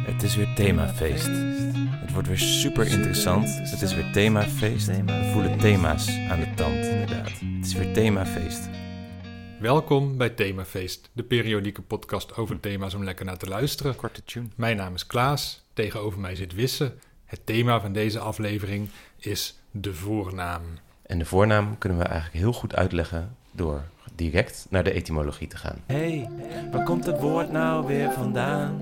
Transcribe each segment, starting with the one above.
Het is weer themafeest. Het wordt weer super interessant. Het is weer themafeest. We voelen thema's aan de tand, inderdaad. Het is weer themafeest. Welkom bij Themafeest, de periodieke podcast over thema's om lekker naar te luisteren. Korte tune. Mijn naam is Klaas, tegenover mij zit Wisse. Het thema van deze aflevering is de voornaam. En de voornaam kunnen we eigenlijk heel goed uitleggen door direct naar de etymologie te gaan. hey, waar komt het woord nou weer vandaan?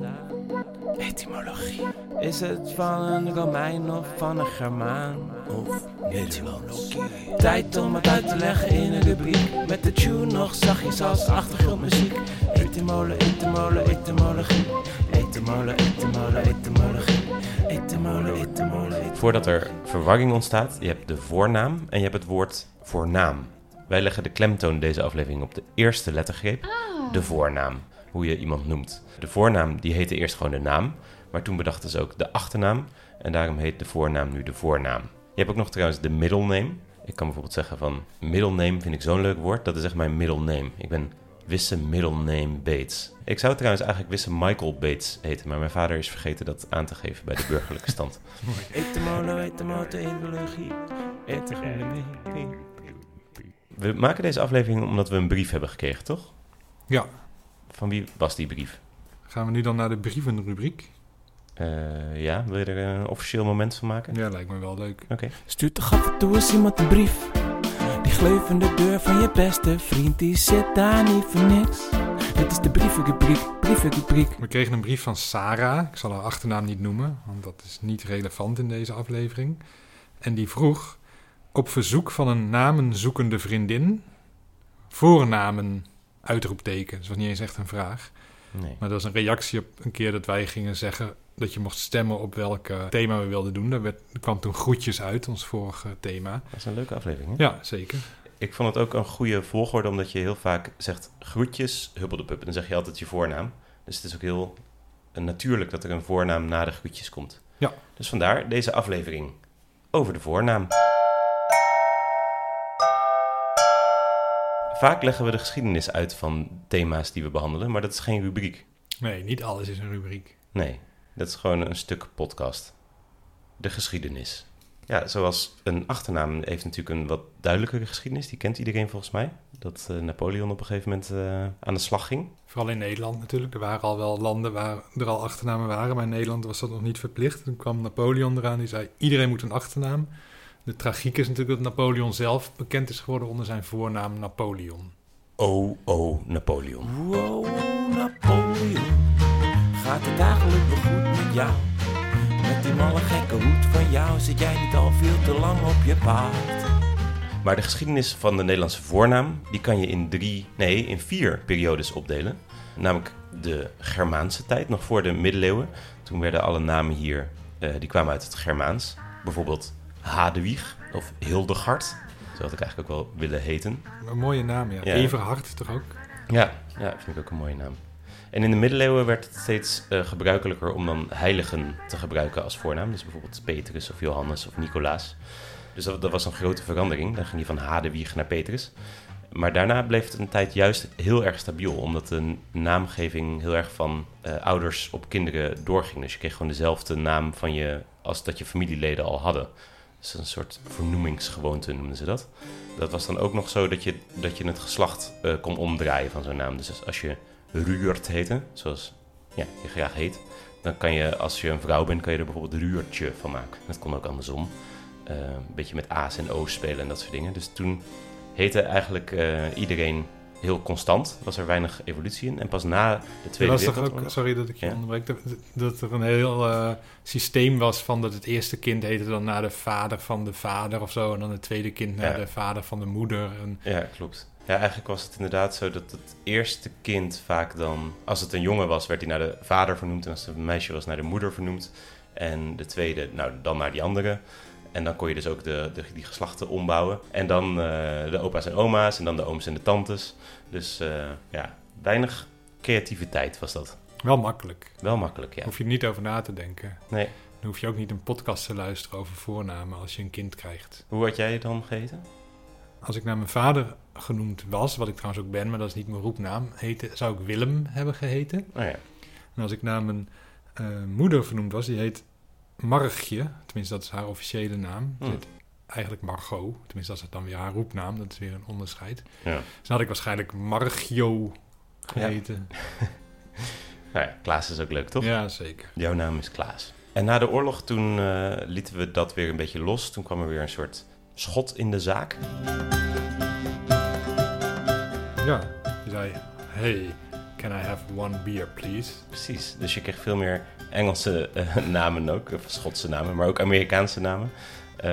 Etymologie. Is het van een Romein of van een Germaan? Of Nederlands? Tijd om het uit te leggen in een rubriek. Met de tune nog zachtjes als achtergrondmuziek. Etymole, etymole, etymologie. Etymole, etymole, etymologie. Etymole, etymole, etymole. Voordat er verwarring ontstaat, je hebt de voornaam en je hebt het woord voornaam. Wij leggen de klemtoon in deze aflevering op de eerste lettergreep, de voornaam. Hoe je iemand noemt. De voornaam die heette eerst gewoon de naam, maar toen bedachten ze ook de achternaam. En daarom heet de voornaam nu de voornaam. Je hebt ook nog trouwens de middle name. Ik kan bijvoorbeeld zeggen van middle name vind ik zo'n leuk woord. Dat is echt mijn middle name. Ik ben Wisse middle name Bates. Ik zou trouwens eigenlijk Wisse Michael Bates heten, maar mijn vader is vergeten dat aan te geven bij de burgerlijke stand. We maken deze aflevering omdat we een brief hebben gekregen, toch? Ja, Van wie was die brief? gaan we nu dan naar de brievenrubriek? Eh, ja, wil je er een officieel moment van maken? Ja, lijkt me wel leuk. Oké. Stuurt toch af en toe eens iemand een brief. Die gleuvende deur van je beste vriend, die zit daar niet voor niks. Dit is de brievenrubriek, brievenrubriek. We kregen een brief van Sarah. Ik zal haar achternaam niet noemen, want dat is niet relevant in deze aflevering. En die vroeg, op verzoek van een namenzoekende vriendin, voornamen, uitroepteken. Dat was niet eens echt een vraag. Nee. Maar dat was een reactie op een keer dat wij gingen zeggen dat je mocht stemmen op welk thema we wilden doen. Daar werd, er kwam toen groetjes uit, ons vorige thema. Dat is een leuke aflevering, hè? Ja, zeker. Ik vond het ook een goede volgorde, omdat je heel vaak zegt groetjes, huppeldepup. En dan zeg je altijd je voornaam. Dus het is ook heel natuurlijk dat er een voornaam na de groetjes komt. Ja. Dus vandaar deze aflevering over de voornaam. Vaak leggen we de geschiedenis uit van thema's die we behandelen, maar dat is geen rubriek. Nee, niet alles is een rubriek. Nee, dat is gewoon een stuk podcast. De geschiedenis. Ja, zoals een achternaam heeft natuurlijk een wat duidelijkere geschiedenis. Die kent iedereen volgens mij. Dat eh, Napoleon op een gegeven moment eh, aan de slag ging. Vooral in Nederland natuurlijk. Er waren al wel landen waar er al achternamen waren, maar in Nederland was dat nog niet verplicht. Toen kwam Napoleon eraan, die zei iedereen moet een achternaam. De tragiek is natuurlijk dat Napoleon zelf bekend is geworden onder zijn voornaam Napoleon. Oh, oh, Napoleon. Wow, Napoleon. Gaat het eigenlijk wel goed met jou? Met die malle gekke hoed van jou zit jij niet al veel te lang op je paard. Maar de geschiedenis van de Nederlandse voornaam, die kan je in drie, nee, in vier periodes opdelen. Namelijk de Germaanse tijd, nog voor de middeleeuwen. Toen werden alle namen hier, eh, die kwamen uit het Germaans. Bijvoorbeeld Hadewig of Hildegard. Zo had ik eigenlijk ook wel willen heten. Een mooie naam, ja. Ja. Everhard toch ook? Ja, ja, vind ik ook een mooie naam. En in de middeleeuwen werd het steeds eh, gebruikelijker om dan heiligen te gebruiken als voornaam. Dus bijvoorbeeld Petrus of Johannes of Nicolaas. Dus dat, dat was een grote verandering. Dan ging je van Hadewig naar Petrus. Maar daarna bleef het een tijd juist heel erg stabiel. Omdat de naamgeving heel erg van eh, ouders op kinderen doorging. Dus je kreeg gewoon dezelfde naam van je als dat je familieleden al hadden. Dus een soort vernoemingsgewoonte noemden ze dat. Dat was dan ook nog zo dat je, dat je het geslacht eh, kon omdraaien van zo'n naam. Dus als je Ruurt heette, zoals ja, je graag heet, dan kan je, als je een vrouw bent, kan je er bijvoorbeeld Ruurtje van maken. Dat kon ook andersom. Eh, een beetje met A's en O's spelen en dat soort dingen. Dus toen heette eigenlijk eh, iedereen heel constant. Was er weinig evolutie in. En pas na de Tweede was toch ook, Wereldoorlog... sorry dat ik je Ja. onderbreek, dat, dat er een heel eh, systeem was van dat het eerste kind heette dan naar de vader van de vader of zo. En dan het tweede kind naar Ja. de vader van de moeder. En, Ja, klopt. Ja, eigenlijk was het inderdaad zo dat het eerste kind vaak dan... Als het een jongen was, werd hij naar de vader vernoemd. En als het een meisje was, naar de moeder vernoemd. En de tweede, nou, dan naar die andere. En dan kon je dus ook de, de, die geslachten ombouwen. En dan eh, de opa's en oma's en dan de ooms en de tantes. Dus eh, ja, weinig creativiteit was dat. wel makkelijk. Wel makkelijk, ja. Hoef je er niet over na te denken. Nee. Dan hoef je ook niet een podcast te luisteren over voornamen als je een kind krijgt. Hoe had jij dan geheten? Als ik naar mijn vader genoemd was, wat ik trouwens ook ben, maar dat is niet mijn roepnaam, heette, zou ik Willem hebben geheten. Oh ja. En als ik naar mijn eh, moeder vernoemd was. Die heet Margje. Tenminste, dat is haar officiële naam. Hmm. eigenlijk Margot. Tenminste, dat is dan weer haar roepnaam. Dat is weer een onderscheid. Ja. Dus dan had ik waarschijnlijk Margio geheten. Nou ja, Klaas is ook leuk, toch? Ja, zeker. Jouw naam is Klaas. En na de oorlog toen eh, lieten we dat weer een beetje los. Toen kwam er weer een soort schot in de zaak. Ja, die zei... Hey, can I have one beer, please? Precies. Dus je kreeg veel meer Engelse eh, namen ook, of Schotse namen, maar ook Amerikaanse namen. Eh,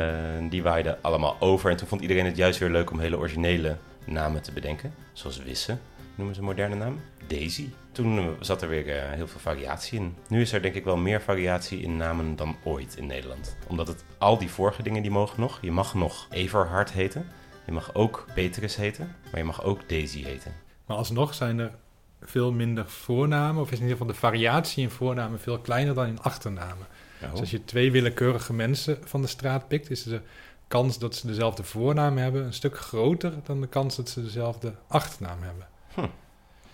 die waaiden allemaal over. En toen vond iedereen het juist weer leuk om hele originele namen te bedenken. Zoals Wisse, noemen ze een moderne naam. Daisy. Toen eh, zat er weer heel veel variatie in. Nu is er denk ik wel meer variatie in namen dan ooit in Nederland. Omdat het al die vorige dingen die mogen nog. Je mag nog Everhard heten. Je mag ook Petrus heten. Maar je mag ook Daisy heten. Maar alsnog zijn er veel minder voornamen. Of is in ieder geval de variatie in voornamen veel kleiner dan in achternamen. Dus als je twee willekeurige mensen van de straat pikt, is de kans dat ze dezelfde voornaam hebben een stuk groter dan de kans dat ze dezelfde achternaam hebben.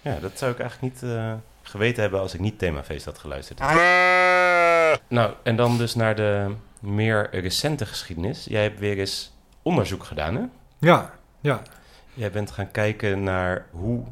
Ja, dat zou ik eigenlijk niet eh, geweten hebben als ik niet Themafeest had geluisterd. Nou, en dan dus naar de meer recente geschiedenis. Jij hebt weer eens onderzoek gedaan, hè? Ja, ja. Jij bent gaan kijken naar hoe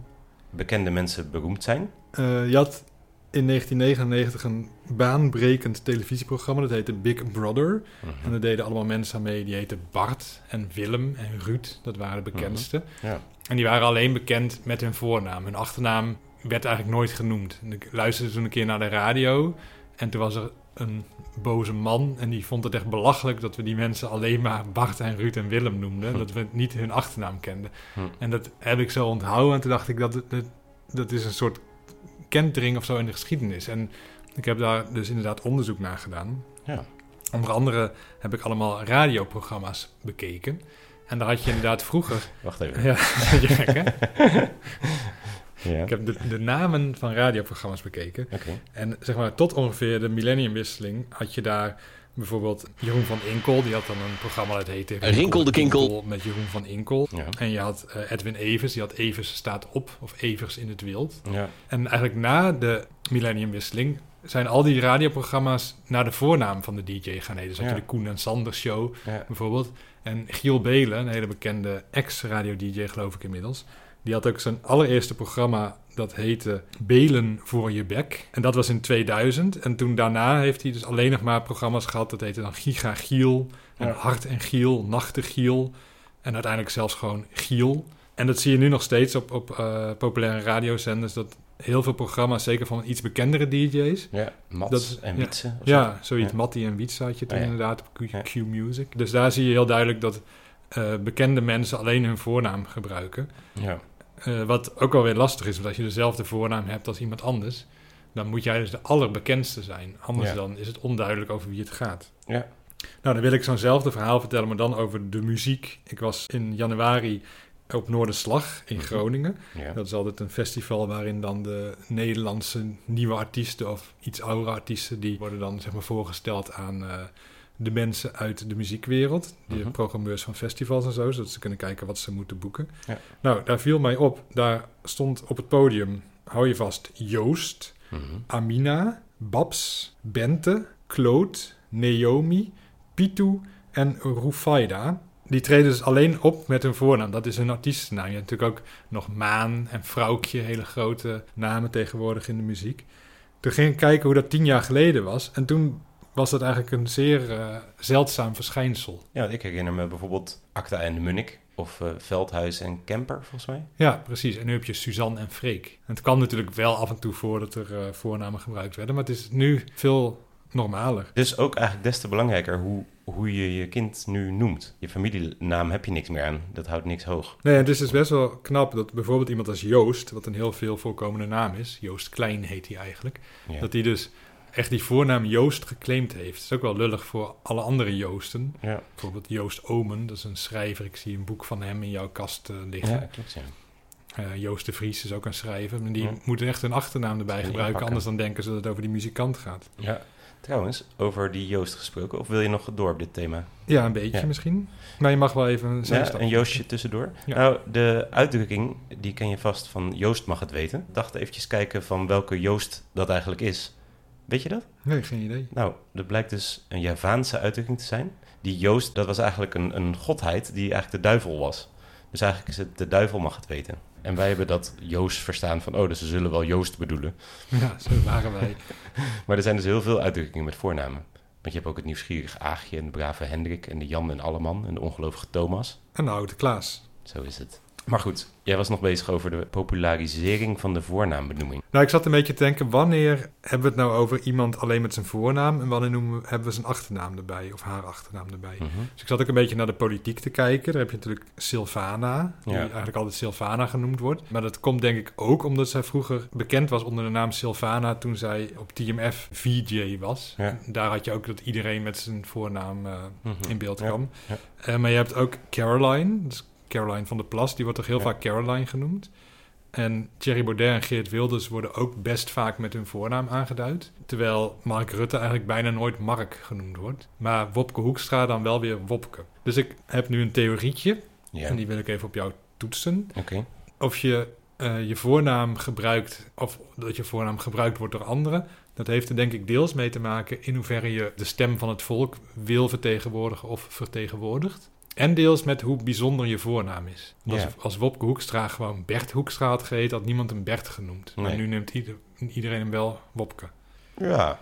bekende mensen beroemd zijn. Eh, je had in 1999 een baanbrekend televisieprogramma, dat heette Big Brother. En daar deden allemaal mensen aan mee, die heten Bart en Willem en Ruud, dat waren de bekendste. Ja. En die waren alleen bekend met hun voornaam. Hun achternaam werd eigenlijk nooit genoemd. En ik luisterde toen een keer naar de radio. En toen was er een boze man. En die vond het echt belachelijk dat we die mensen alleen maar Bart en Ruud en Willem noemden. Hm. Dat we niet hun achternaam kenden. Hm. En dat heb ik zo onthouden. En toen dacht ik dat, dat, dat is een soort kentering of zo in de geschiedenis. En ik heb daar dus inderdaad onderzoek naar gedaan. Ja. Onder andere heb ik allemaal radioprogramma's bekeken. En daar had je inderdaad vroeger Wacht even. ja, dat gek, hè? Ja. Ik heb de, de namen van radioprogramma's bekeken. Oké. En zeg maar, tot ongeveer de millenniumwisseling had je daar bijvoorbeeld Jeroen van Inkel. Die had dan een programma dat heette... Rinkel de Kinkel. Met Jeroen van Inkel. Ja. En je had eh, Edwin Evers, die had Evers staat op, of Evers in het wild. Ja. En eigenlijk na de millenniumwisseling zijn al die radioprogramma's naar de voornaam van de DJ gaan heten. Dus had je de Koen en Sander Show Ja. bijvoorbeeld. En Giel Belen, een hele bekende ex-radio-dj geloof ik inmiddels... die had ook zijn allereerste programma, dat heette Belen voor je bek. En dat was in 2000. En toen daarna heeft hij dus alleen nog maar programma's gehad... dat heette dan Giga Giel en Ja. Hart en Giel, Nachtegiel... en uiteindelijk zelfs gewoon Giel. En dat zie je nu nog steeds op, op eh, populaire radiozenders... dat heel veel programma's, zeker van iets bekendere DJ's... Ja. Mats Dat- en ja. Wietse. zo. Ja, zoiets. Ja. Mattie en Wiets had je toen Oh ja. inderdaad op Q. Q-Music. Dus daar zie je heel duidelijk dat eh, bekende mensen alleen hun voornaam gebruiken. Ja. Eh, wat ook wel weer lastig is, want als je dezelfde voornaam hebt als iemand anders... dan moet jij dus de allerbekendste zijn. Anders Ja. dan is het onduidelijk over wie het gaat. Ja. Nou, dan wil ik zo'nzelfde verhaal vertellen, maar dan over de muziek. Ik was in januari op Noorderslag in Mhm. Groningen. Ja. Dat is altijd een festival waarin dan de Nederlandse nieuwe artiesten of iets oudere artiesten, die worden dan zeg maar voorgesteld aan eh, de mensen uit de muziekwereld, de Mhm. programmeurs van festivals en zo, zodat ze kunnen kijken wat ze moeten boeken. Ja. Nou, daar viel mij op, daar stond op het podium, hou je vast, Joost, Mhm. Amina, Babs, Bente, Claude, Naomi, Pitu en Rufaida. Die treden dus alleen op met hun voornaam. Dat is hun artiestennaam. Je hebt natuurlijk ook nog Maan en Vrouwtje, hele grote namen tegenwoordig in de muziek. Toen ging ik kijken hoe dat tien jaar geleden was. En toen was dat eigenlijk een zeer eh, zeldzaam verschijnsel. Ja, ik herinner me bijvoorbeeld Acta en de Munnik. Of eh, Veldhuis en Kemper, volgens mij. Ja, precies. En nu heb je Suzanne en Freek. En het kwam natuurlijk wel af en toe voor dat er eh, voornamen gebruikt werden. Maar het is nu veel normaler. Dus ook eigenlijk des te belangrijker hoe, hoe je je kind nu noemt. Je familienaam heb je niks meer aan. Dat houdt niks hoog. Nee, het is dus best wel knap dat bijvoorbeeld iemand als Joost, wat een heel veel voorkomende naam is, Joost Klein heet hij eigenlijk, Ja. dat hij dus echt die voornaam Joost geclaimd heeft. Dat is ook wel lullig voor alle andere Joosten. Ja, Bijvoorbeeld Joost Omen, dat is een schrijver. Ik zie een boek van hem in jouw kast eh, liggen. ja klopt. Ja. Eh, Joost de Vries is ook een schrijver. Maar die Ja. moeten echt een achternaam erbij gebruiken, anders dan denken ze dat het over die muzikant gaat. ja. Trouwens, over die Joost gesproken. Of wil je nog door op dit thema? Ja, een beetje Ja. misschien. Maar je mag wel even een Ja, een Joostje tussendoor. Ja. Nou, de uitdrukking, die ken je vast van Joost mag het weten. Ik dacht eventjes kijken van welke Joost dat eigenlijk is. Weet je dat? Nee, geen idee. Nou, dat blijkt dus een Javaanse uitdrukking te zijn. Die Joost, dat was eigenlijk een, een godheid die eigenlijk de duivel was. Dus eigenlijk is het de duivel mag het weten. En wij hebben dat Joost verstaan van, oh, dus ze zullen wel Joost bedoelen. Ja, zo waren wij. Maar er zijn dus heel veel uitdrukkingen met voornamen. Want je hebt ook het nieuwsgierig Aagje en de brave Hendrik en de Jan en Alleman en de ongelovige Thomas. En de oude Klaas. Zo is het. Maar goed, jij was nog bezig over de popularisering van de voornaambenoeming. Nou, ik zat een beetje te denken, wanneer hebben we het nou over iemand alleen met zijn voornaam en wanneer noemen we, hebben we zijn achternaam erbij of haar achternaam erbij? Mhm. Dus ik zat ook een beetje naar de politiek te kijken. Daar heb je natuurlijk Sylvana, die Ja. eigenlijk altijd Sylvana genoemd wordt. Maar dat komt denk ik ook omdat zij vroeger bekend was onder de naam Sylvana toen zij op TMF VJ was. Ja. Daar had je ook dat iedereen met zijn voornaam eh, Mhm. in beeld kwam. ja. Eh, maar je hebt ook Caroline, dus Caroline van der Plas, die wordt toch heel Ja. vaak Caroline genoemd. En Thierry Baudet en Geert Wilders worden ook best vaak met hun voornaam aangeduid. Terwijl Mark Rutte eigenlijk bijna nooit Mark genoemd wordt. Maar Wopke Hoekstra dan wel weer Wopke. Dus ik heb nu een theorietje Ja, en die wil ik even op jou toetsen. oké. Of je eh, je voornaam gebruikt, of dat je voornaam gebruikt wordt door anderen. Dat heeft er denk ik deels mee te maken in hoeverre je de stem van het volk wil vertegenwoordigen of vertegenwoordigt. En deels met hoe bijzonder je voornaam is. Als, als Wopke Hoekstra gewoon Bert Hoekstra had geheten, had niemand hem Bert genoemd. Maar nu neemt ieder- iedereen hem wel Wopke. Ja,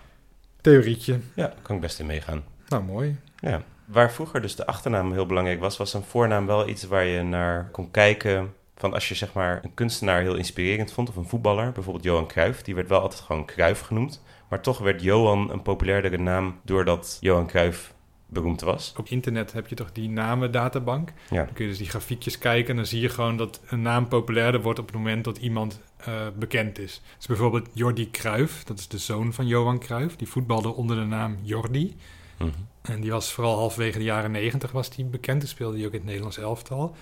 Theorietje. ja, daar kan ik best in meegaan. Nou, mooi. Ja. Waar vroeger dus de achternaam heel belangrijk was, was een voornaam wel iets waar je naar kon kijken. Van als je zeg maar een kunstenaar heel inspirerend vond, of een voetballer, bijvoorbeeld Johan Cruijff, die werd wel altijd gewoon Cruijff genoemd. Maar toch werd Johan een populairdere naam doordat Johan Cruijff beroemd was. Op internet heb je toch die namendatabank. Ja. Dan kun je dus die grafiekjes kijken en dan zie je gewoon dat een naam populairder wordt op het moment dat iemand eh, bekend is. Dus bijvoorbeeld Jordi Cruijff, dat is de zoon van Johan Cruijff. Die voetbalde onder de naam Jordi. Mhm. En die was vooral halverwege de jaren negentig was die bekend. Toen speelde hij ook in het Nederlands elftal.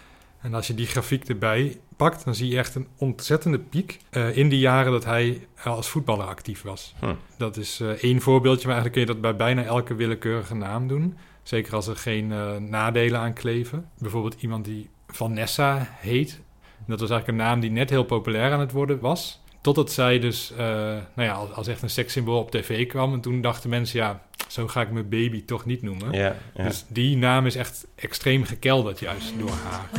En als je die grafiek erbij pakt, dan zie je echt een ontzettende piek eh, in die jaren dat hij eh, als voetballer actief was. Hm. Dat is eh, één voorbeeldje, maar eigenlijk kun je dat bij bijna elke willekeurige naam doen. Zeker als er geen nadelen aan kleven. Bijvoorbeeld iemand die Vanessa heet. Dat was eigenlijk een naam die net heel populair aan het worden was. Totdat zij dus eh, nou ja, als, als echt een sekssymbool op tv kwam. En toen dachten mensen, ja, zo ga ik mijn baby toch niet noemen. Ja, ja. Dus die naam is echt extreem gekelderd juist door haar.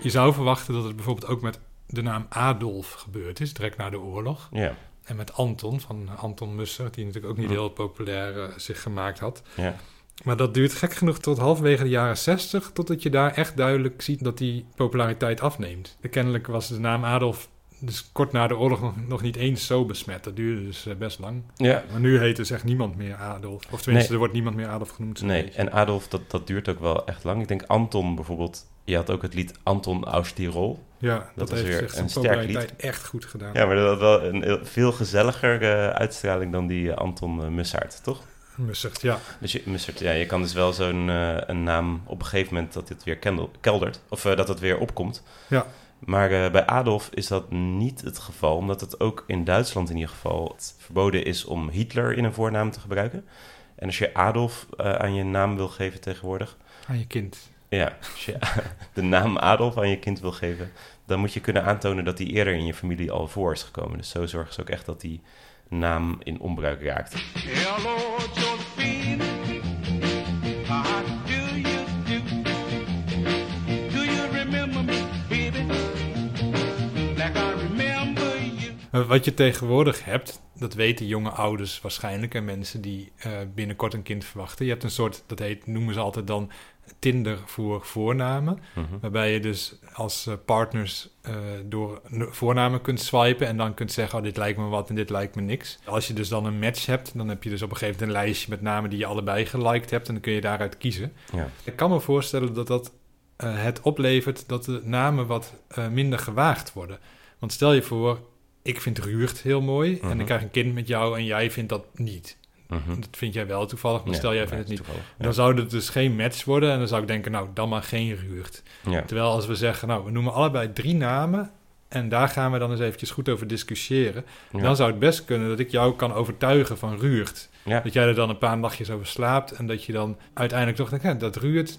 Je zou verwachten dat het bijvoorbeeld ook met de naam Adolf gebeurd is, direct na de oorlog. ja, En met Anton, van Anton Musser, die natuurlijk ook niet heel populair eh, zich gemaakt had. ja. Maar dat duurt gek genoeg tot halverwege de jaren 60, totdat je daar echt duidelijk ziet dat die populariteit afneemt. Kennelijk was de naam Adolf dus kort na de oorlog nog, nog niet eens zo besmet. Dat duurde dus eh, best lang. ja. Maar nu heet dus echt niemand meer Adolf. Of tenminste, Nee. er wordt niemand meer Adolf genoemd. Nee, en Adolf, dat, dat duurt ook wel echt lang. Ik denk Anton bijvoorbeeld, je had ook het lied Anton aus Tirol. Ja, dat, Dat was heeft weer een sterk populariteit echt goed gedaan. Ja, maar dat wel een veel gezelliger eh, uitstraling dan die eh, Anton eh, Mussaert, toch? Mussert, ja. Dus je, Mussert, ja, je kan dus wel zo'n een naam op een gegeven moment dat dit weer kendel, keldert, of dat het weer opkomt. Ja. Maar bij Adolf is dat niet het geval, omdat het ook in Duitsland in ieder geval het verboden is om Hitler in een voornaam te gebruiken. En als je Adolf aan je naam wil geven tegenwoordig, Aan je kind. Ja, als je de naam Adolf aan je kind wil geven, dan moet je kunnen aantonen dat die eerder in je familie al voor is gekomen. Dus zo zorgen ze ook echt dat die naam in onbruik raakt. Hello, Wat je tegenwoordig hebt, dat weten jonge ouders waarschijnlijk en mensen die eh, binnenkort een kind verwachten. Je hebt een soort, dat heet, noemen ze altijd dan Tinder voor voornamen. Mhm. Waarbij je dus als eh, partners eh, door voornamen kunt swipen en dan kunt zeggen, oh, dit lijkt me wat en dit lijkt me niks. Als je dus dan een match hebt, dan heb je dus op een gegeven moment een lijstje met namen die je allebei geliked hebt en dan kun je daaruit kiezen. Ja. Ik kan me voorstellen dat dat eh, het oplevert dat de namen wat eh, minder gewaagd worden. Want stel je voor, ik vind Ruurt heel mooi en Mhm. ik krijg een kind met jou en jij vindt dat niet. Mhm. Dat vind jij wel toevallig, maar Ja, stel jij vindt het niet. toevallig. Dan zou het dus geen match worden en dan zou ik denken, nou, dan maar geen Ruurt. Ja. Terwijl als we zeggen, nou, we noemen allebei drie namen en daar gaan we dan eens eventjes goed over discussiëren. Dan zou het best kunnen dat ik jou kan overtuigen van Ruurt. Ja. Dat jij er dan een paar nachtjes over slaapt en dat je dan uiteindelijk toch denkt, dat Ruud,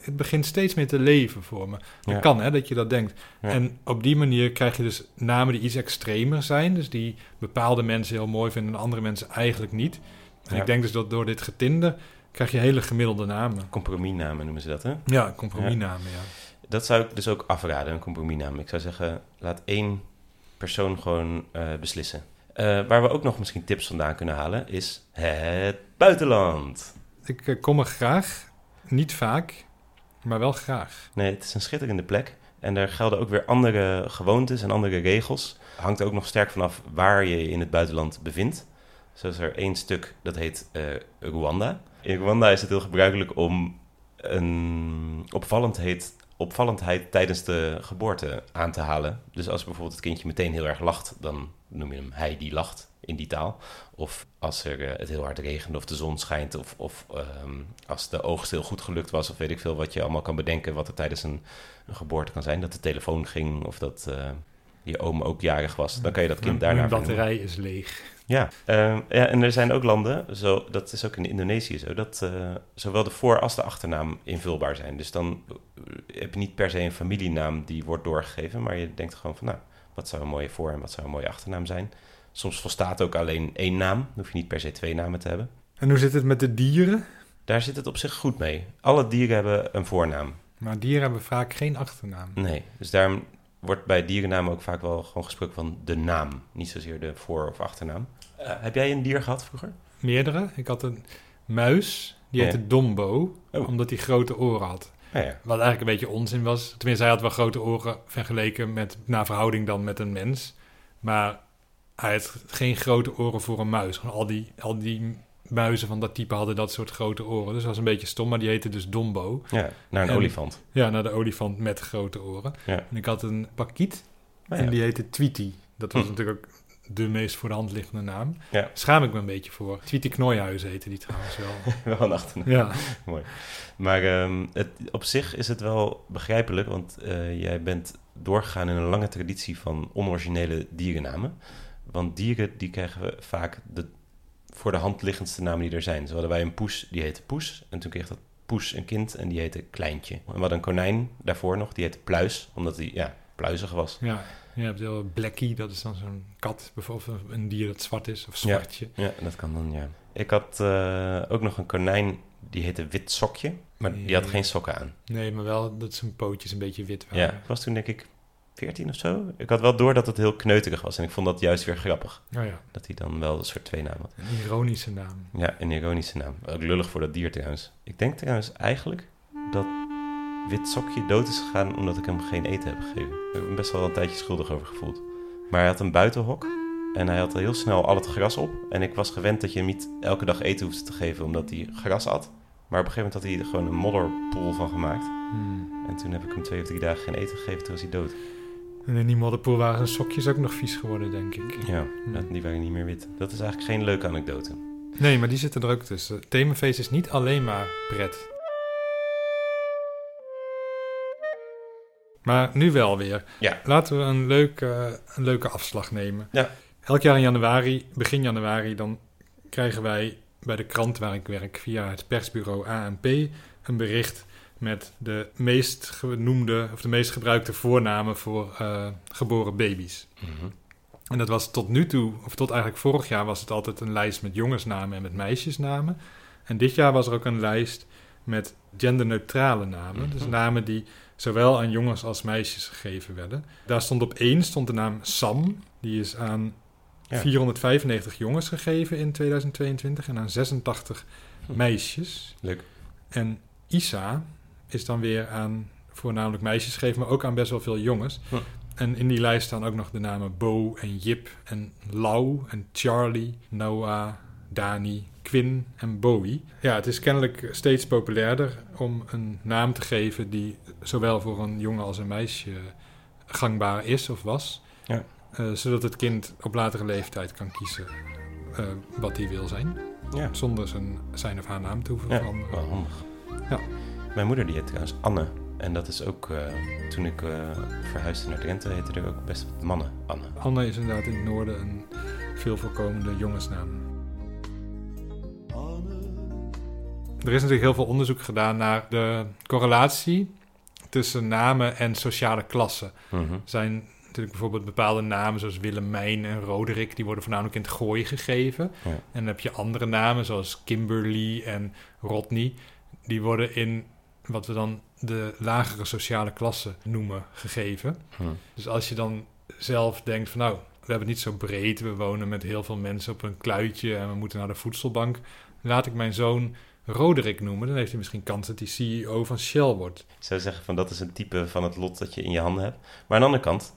het begint steeds meer te leven voor me. Dat Ja. kan, hè, dat je dat denkt. Ja. En op die manier krijg je dus namen die iets extremer zijn, dus die bepaalde mensen heel mooi vinden en andere mensen eigenlijk niet. En Ja. ik denk dus dat door dit getinde krijg je hele gemiddelde namen. Compromisnamen noemen ze dat, hè? Ja, compromisnamen, ja. Dat zou ik dus ook afraden, een compromisnaam. Ik zou zeggen, laat één persoon gewoon eh, beslissen. Eh, waar we ook nog misschien tips vandaan kunnen halen, is het buitenland. Ik eh, kom er graag, niet vaak, maar wel graag. Nee, het is een schitterende plek. En daar gelden ook weer andere gewoontes en andere regels. Hangt ook nog sterk vanaf waar je je in het buitenland bevindt. Zo is er één stuk dat heet eh, Rwanda. In Rwanda is het heel gebruikelijk om een opvallendheid, opvallendheid tijdens de geboorte aan te halen. Dus als bijvoorbeeld het kindje meteen heel erg lacht, dan noem je hem hij die lacht in die taal. Of als er, eh, het heel hard regent of de zon schijnt of, of ehm, als de oogst heel goed gelukt was of weet ik veel wat je allemaal kan bedenken wat er tijdens een, een geboorte kan zijn. Dat de telefoon ging of dat eh, je oom ook jarig was. Dan kan je dat kind daarna vernoemen. batterij is leeg. Ja, ehm, ja, en er zijn ook landen, zo, dat is ook in Indonesië zo, dat eh, zowel de voor- als de achternaam invulbaar zijn. Dus dan heb je niet per se een familienaam die wordt doorgegeven, maar je denkt gewoon van, nou, wat zou een mooie voor- en wat zou een mooie achternaam zijn? Soms volstaat ook alleen één naam, dan hoef je niet per se twee namen te hebben. En hoe zit het met de dieren? Daar zit het op zich goed mee. Alle dieren hebben een voornaam. Maar dieren hebben vaak geen achternaam. Nee, dus daarom wordt bij dierennamen ook vaak wel gewoon gesproken van de naam, niet zozeer de voor- of achternaam. Eh, heb jij een dier gehad vroeger? Meerdere. Ik had een muis, die Ja. heette Dombo, Oh. omdat hij grote oren had. Ja, Wat eigenlijk een beetje onzin was. Tenminste, hij had wel grote oren vergeleken met, naar verhouding dan met een mens. Maar hij had geen grote oren voor een muis. Gewoon al die, al die muizen van dat type hadden dat soort grote oren. Dus dat was een beetje stom, maar die heette dus Dombo. ja naar een En- olifant. Ja, naar de olifant met grote oren. Ja. En ik had een pakiet ja. en die heette Tweety. Dat was Hm. natuurlijk ook de meest voor de hand liggende naam. Ja. Schaam ik me een beetje voor. Tweety Knooihuis heette die trouwens wel. Wel een achternaam. ja. Maar ehm, het, op zich is het wel begrijpelijk, want eh, jij bent doorgegaan in een lange traditie van onoriginele dierennamen. Want dieren die krijgen vaak de voor de hand liggendste namen die er zijn. Zo hadden wij een poes, die heette Poes. En toen kreeg dat Poes een kind en die heette Kleintje. En we hadden een konijn daarvoor nog, die heette Pluis, omdat hij ja, pluizig was. Ja, je hebt heel Blackie, dat is dan zo'n kat, bijvoorbeeld een dier dat zwart is, of zwartje. Ja, dat kan dan, ja. Ik had eh, ook nog een konijn, die heette Wit Sokje. Maar die had geen sokken aan. Nee, maar wel dat zijn pootjes een beetje wit waren. Ja, ik was toen denk ik 14 of zo. Ik had wel door dat het heel kneuterig was. En ik vond dat juist weer grappig. Oh ja, Dat hij dan wel een soort twee naam had. een ironische naam. Ja, een ironische naam. Ook lullig voor dat dier trouwens. Ik denk trouwens eigenlijk dat Wit Sokje dood is gegaan omdat ik hem geen eten heb gegeven. Ik heb me best wel een tijdje schuldig over gevoeld. Maar hij had een buitenhok en hij had heel snel al het gras op. En ik was gewend dat je hem niet elke dag eten hoefde te geven omdat hij gras at. Maar op een gegeven moment had hij er gewoon een modderpoel van gemaakt. Hmm. En toen heb ik hem twee of drie dagen geen eten gegeven, toen was hij dood. En in die modderpoel waren zijn sokjes ook nog vies geworden, denk ik. Ja, Hmm. die waren niet meer wit. Dat is eigenlijk geen leuke anekdote. Nee, maar die zitten er ook tussen. Themafeest is niet alleen maar pret. Maar nu wel weer. Ja. Laten we een leuke, een leuke afslag nemen. Ja. Elk jaar in januari, begin januari, dan krijgen wij bij de krant waar ik werk via het persbureau ANP een bericht met de meest genoemde of de meest gebruikte voornamen voor eh, geboren baby's. Mhm. En dat was tot nu toe, of tot eigenlijk vorig jaar, was het altijd een lijst met jongensnamen en met meisjesnamen. En dit jaar was er ook een lijst met genderneutrale namen. Dus Mhm. namen die zowel aan jongens als meisjes gegeven werden. Daar stond op één stond de naam Sam. Die is aan Ja. 495 jongens gegeven in 2022 en aan 86 Hm. meisjes. Leuk. En Isa is dan weer aan voornamelijk meisjes gegeven, maar ook aan best wel veel jongens. Hm. En in die lijst staan ook nog de namen Bo en Jip en Lau en Charlie, Noah, Dani, Quinn en Bowie. Ja, het is kennelijk steeds populairder om een naam te geven die zowel voor een jongen als een meisje gangbaar is of was. Ja. Eh, zodat het kind op latere leeftijd kan kiezen eh, wat hij wil zijn, Ja, zonder zijn, zijn of haar naam te hoeven ja veranderen. wel handig. Ja. Mijn moeder die heet trouwens Anne. En dat is ook, eh, toen ik verhuisde naar Drenthe, heette er ook best wat mannen Anne. Anne is inderdaad in het noorden een veel voorkomende jongensnaam. Er is natuurlijk heel veel onderzoek gedaan naar de correlatie tussen namen en sociale klassen. Mhm. Er zijn natuurlijk bijvoorbeeld bepaalde namen zoals Willemijn en Roderick, die worden voornamelijk in het gooi gegeven. Ja. En dan heb je andere namen zoals Kimberly en Rodney, die worden in wat we dan de lagere sociale klasse noemen gegeven. Hm. Dus als je dan zelf denkt van nou, we hebben het niet zo breed, we wonen met heel veel mensen op een kluitje en we moeten naar de voedselbank, laat ik mijn zoon Roderick noemen, dan heeft hij misschien kans dat hij CEO van Shell wordt. Ik zou zeggen van dat is een type van het lot dat je in je handen hebt. Maar aan de andere kant,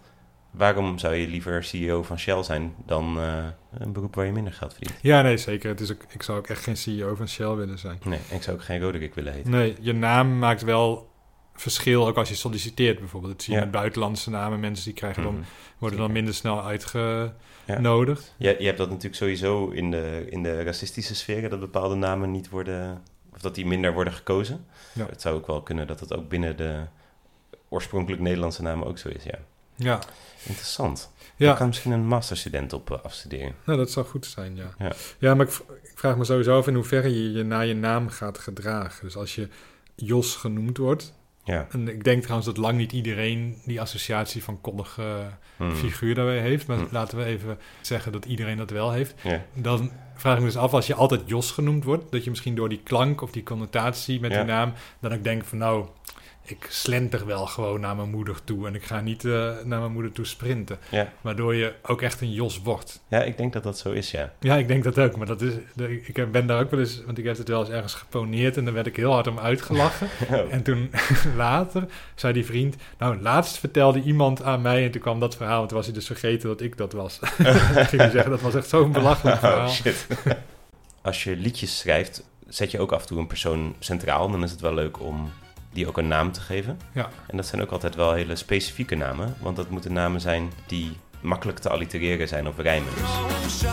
waarom zou je liever CEO van Shell zijn dan eh, een beroep waar je minder geld verdient? Ja, nee, zeker. Het is ook, ik zou ook echt geen CEO van Shell willen zijn. Nee, ik zou ook geen Roderick willen heten. Nee, je naam maakt wel verschil, ook als je solliciteert bijvoorbeeld. Dat zie je Ja. met buitenlandse namen. Mensen die krijgen dan, Mhm. worden dan minder snel uitgenodigd. Je, je hebt dat natuurlijk sowieso in de, in de racistische sferen, dat bepaalde namen niet worden, of dat die minder worden gekozen. Ja. Het zou ook wel kunnen dat het ook binnen de oorspronkelijk Nederlandse namen ook zo is, ja. Ja, Interessant. Ja. ja. kan misschien een masterstudent op eh, afstuderen. Nou, dat zou goed zijn, ja. Ja. Ja, maar ik, ik vraag me sowieso af in hoeverre je je naar je naam gaat gedragen. Dus als je Jos genoemd wordt... Ja. En ik denk trouwens dat lang niet iedereen die associatie van koddige Hmm. figuur daarbij heeft. Maar Hmm. laten we even zeggen dat iedereen dat wel heeft. Ja. Dan vraag ik me dus af, als je altijd Jos genoemd wordt, dat je misschien door die klank of die connotatie met Ja. die naam, dan ook denkt van nou, ik slenter wel gewoon naar mijn moeder toe en ik ga niet eh, naar mijn moeder toe sprinten. Ja. Waardoor je ook echt een Jos wordt. ja, ik denk dat dat zo is, ja. Ja, ik denk dat ook, maar dat is, ik ben daar ook wel eens, want ik heb het wel eens ergens geponeerd en dan werd ik heel hard om uitgelachen. Oh. En toen later zei die vriend, nou laatst vertelde iemand aan mij en toen kwam dat verhaal, en toen was hij dus vergeten dat ik dat was. ging hij zeggen, dat was echt zo'n belachelijk verhaal. Oh, shit. Als je liedjes schrijft, zet je ook af en toe een persoon centraal. Dan is het wel leuk om die ook een naam te geven. Ja. En dat zijn ook altijd wel hele specifieke namen. Want dat moeten namen zijn die makkelijk te allitereren zijn of rijmen. Dus,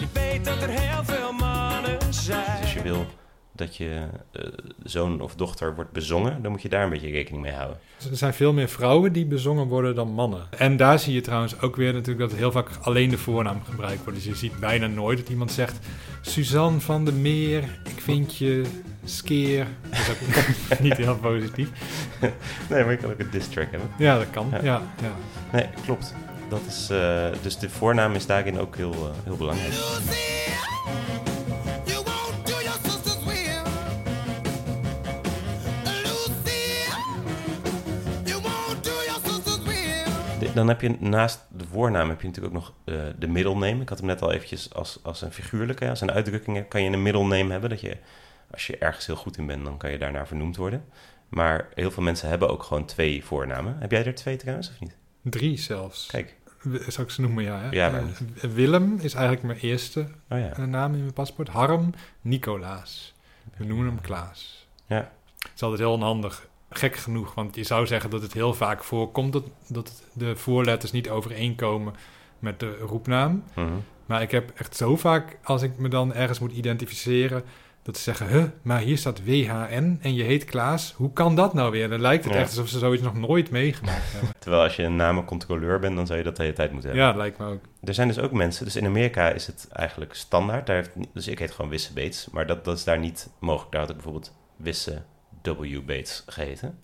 Ik weet dat er heel veel mannen zijn. dus als je wil dat je eh, zoon of dochter wordt bezongen, dan moet je daar een beetje rekening mee houden. Dus Er zijn veel meer vrouwen die bezongen worden dan mannen. En daar zie je trouwens ook weer natuurlijk dat heel vaak alleen de voornaam gebruikt wordt. Dus je ziet bijna nooit dat iemand zegt... Suzanne van der Meer, ik vind je skeer. Dat is ook niet heel positief. Nee, maar je kan ook een diss track hebben. Ja, dat kan. Ja. Ja, ja. Nee, klopt. Dat is, eh, dus de voornaam is daarin ook heel, eh, heel belangrijk. Dan heb je naast de voornaam heb je natuurlijk ook nog eh, de middelname. Ik had hem net al eventjes als, als een figuurlijke, als een uitdrukking kan je een middelname hebben. Dat je, als je ergens heel goed in bent, dan kan je daarnaar vernoemd worden. Maar heel veel mensen hebben ook gewoon twee voornamen. Heb jij er twee trouwens of niet? Drie zelfs. Kijk, Zou ik ze noemen, ja. Hè? Ja, Eh, Willem is eigenlijk mijn eerste oh ja. eh, naam in mijn paspoort. Harm, Nicolaas. We noemen hem Klaas. Ja. Het is altijd heel onhandig. Gek genoeg, want je zou zeggen dat het heel vaak voorkomt dat, dat de voorletters niet overeenkomen met de roepnaam. Mhm. Maar ik heb echt zo vaak, als ik me dan ergens moet identificeren, dat ze zeggen, huh, maar hier staat WHN en je heet Klaas. Hoe kan dat nou weer? Dan lijkt het Ja. echt alsof ze zoiets nog nooit meegemaakt hebben. Terwijl als je een namencontroleur bent, dan zou je dat de hele tijd moeten hebben. ja, dat lijkt me ook. Er zijn dus ook mensen, dus in Amerika is het eigenlijk standaard. Daar heeft, dus ik heet gewoon Wisse Bates, maar dat, dat is daar niet mogelijk. Daar had ik bijvoorbeeld Wisse W. Bates geheten.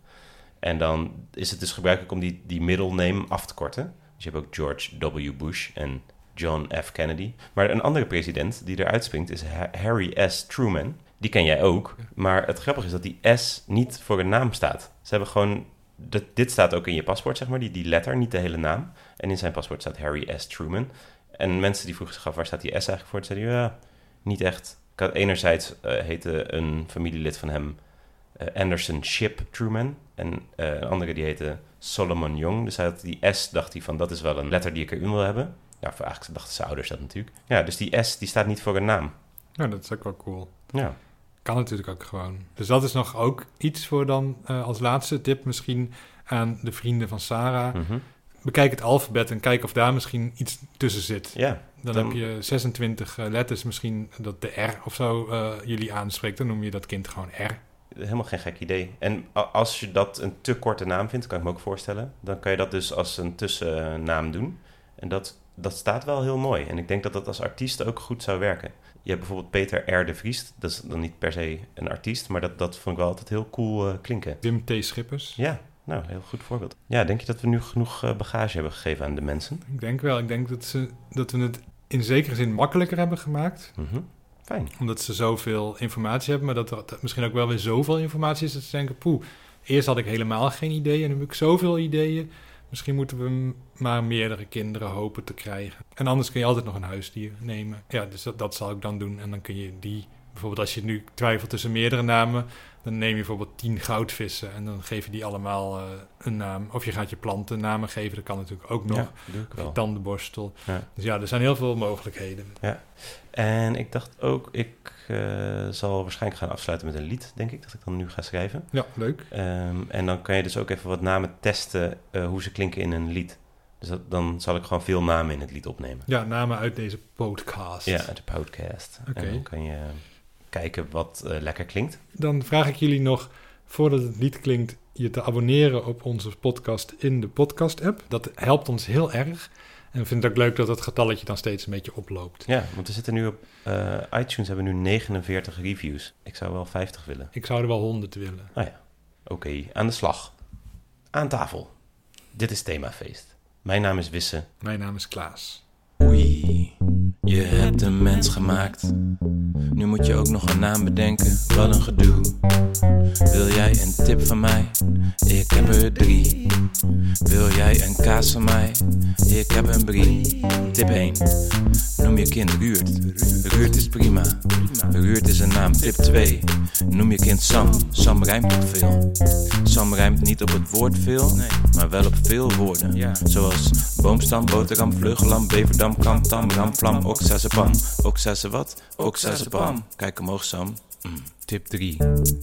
En dan is het dus gebruikelijk om die, die middelname af te korten. Dus je hebt ook George W. Bush en John F. Kennedy. Maar een andere president die eruit springt is Ha- Harry S. Truman. Die ken jij ook. Maar het grappige is dat die S niet voor een naam staat. Ze hebben gewoon... dat- dit staat ook in je paspoort, zeg maar, die, die letter, niet de hele naam. En in zijn paspoort staat Harry S. Truman. En mensen die vroegen zich af, waar staat die S eigenlijk voor? Zeiden ja, niet echt. Ik had enerzijds eh, heette een familielid van hem eh, Anderson Ship Truman. En eh, een andere die heette Solomon Young. Dus hij had die S, dacht hij van, dat is wel een letter die ik erin wil hebben. Ja, of eigenlijk dachten zijn ouders dat natuurlijk. Ja, dus die S, die staat niet voor een naam. Nou, dat is ook wel cool. Ja, Kan natuurlijk ook gewoon. Dus dat is nog ook iets voor dan eh, als laatste tip misschien aan de vrienden van Sarah. Mhm. Bekijk het alfabet en kijk of daar misschien iets tussen zit. ja. Dan, Dan- heb je 26 eh, letters, misschien dat de R of zo eh, jullie aanspreekt. Dan noem je dat kind gewoon R. Helemaal geen gek idee. En als je dat een te korte naam vindt, kan ik me ook voorstellen, dan kan je dat dus als een tussennaam doen. En dat, dat staat wel heel mooi. En ik denk dat dat als artiest ook goed zou werken. Je hebt bijvoorbeeld Peter R. de Vries. Dat is dan niet per se een artiest, maar dat, dat vond ik wel altijd heel cool eh, klinken. Wim T. Schippers. Ja, nou, heel goed voorbeeld. Ja, denk je dat we nu genoeg eh, bagage hebben gegeven aan de mensen? Ik denk wel. Ik denk dat, ze, dat we het in zekere zin makkelijker hebben gemaakt. Mhm. Fijn. Omdat ze zoveel informatie hebben. Maar dat er dat misschien ook wel weer zoveel informatie is. Dat ze denken, poeh, eerst had ik helemaal geen ideeën. En nu heb ik zoveel ideeën. Misschien moeten we maar meerdere kinderen hopen te krijgen. En anders kun je altijd nog een huisdier nemen. Ja, dus dat, dat zal ik dan doen. En dan kun je die... Bijvoorbeeld als je nu twijfelt tussen meerdere namen... dan neem je bijvoorbeeld tien goudvissen... en dan geef je die allemaal eh, een naam. Of je gaat je planten namen geven. Dat kan natuurlijk ook nog. Ja, doe ik tandenborstel. Ja. Dus ja, er zijn heel veel mogelijkheden. En ik dacht ook, ik zal waarschijnlijk gaan afsluiten met een lied, denk ik, dat ik dan nu ga schrijven. Ja, leuk. Ehm, en dan kan je dus ook even wat namen testen eh, hoe ze klinken in een lied. Dus dat, dan zal ik gewoon veel namen in het lied opnemen. Ja, namen uit deze podcast. Ja, uit de podcast. Oké. En dan kan je kijken wat eh, lekker klinkt. Dan vraag ik jullie nog, voordat het lied klinkt, je te abonneren op onze podcast in de podcast-app. Dat helpt ons heel erg. En ik vind het ook leuk dat het getalletje dan steeds een beetje oploopt. Ja, want we zitten nu op eh, iTunes, hebben we nu 49 reviews. Ik zou wel 50 willen. Ik zou er wel 100 willen. Oh ja, oké, aan de slag. Aan tafel. Dit is Themafeest. Mijn naam is Wisse. Mijn naam is Klaas. Oei, je hebt een mens gemaakt. Nu moet je ook nog een naam bedenken, wat een gedoe. Wil jij een tip van mij? Ik heb er drie. Wil jij een kaas van mij? Ik heb een brie. Tip 1. Noem je kind Ruurt. Ruurt is prima. Ruurt is een naam. Tip 2. Noem je kind Sam. Sam rijmt op veel. Sam rijmt niet op het woord veel, maar wel op veel woorden. Zoals boomstam, boterham, vleugelam, beverdam, kam, tam, oksazepam. Oksazewat? Oksazepam. Kijk omhoog, Sam. Mm. Tip 3.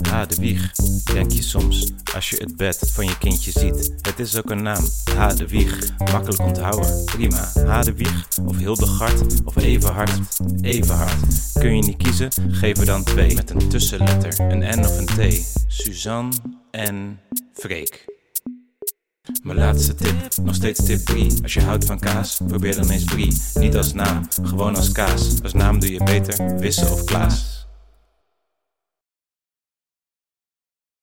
Ha de wieg. Denk je soms, als je het bed van je kindje ziet. Het is ook een naam. Ha de wieg. Makkelijk onthouden. Prima. Ha de wieg. Of Hildegard. Of. Even hard. Kun je niet kiezen? Geef er dan twee. Met een tussenletter. Een N of een T. Suzanne en Freek. Mijn laatste tip, nog steeds tip 3. Als je houdt van kaas, probeer dan eens brie. Niet als naam, gewoon als kaas. Als naam doe je beter, Wisse of Klaas.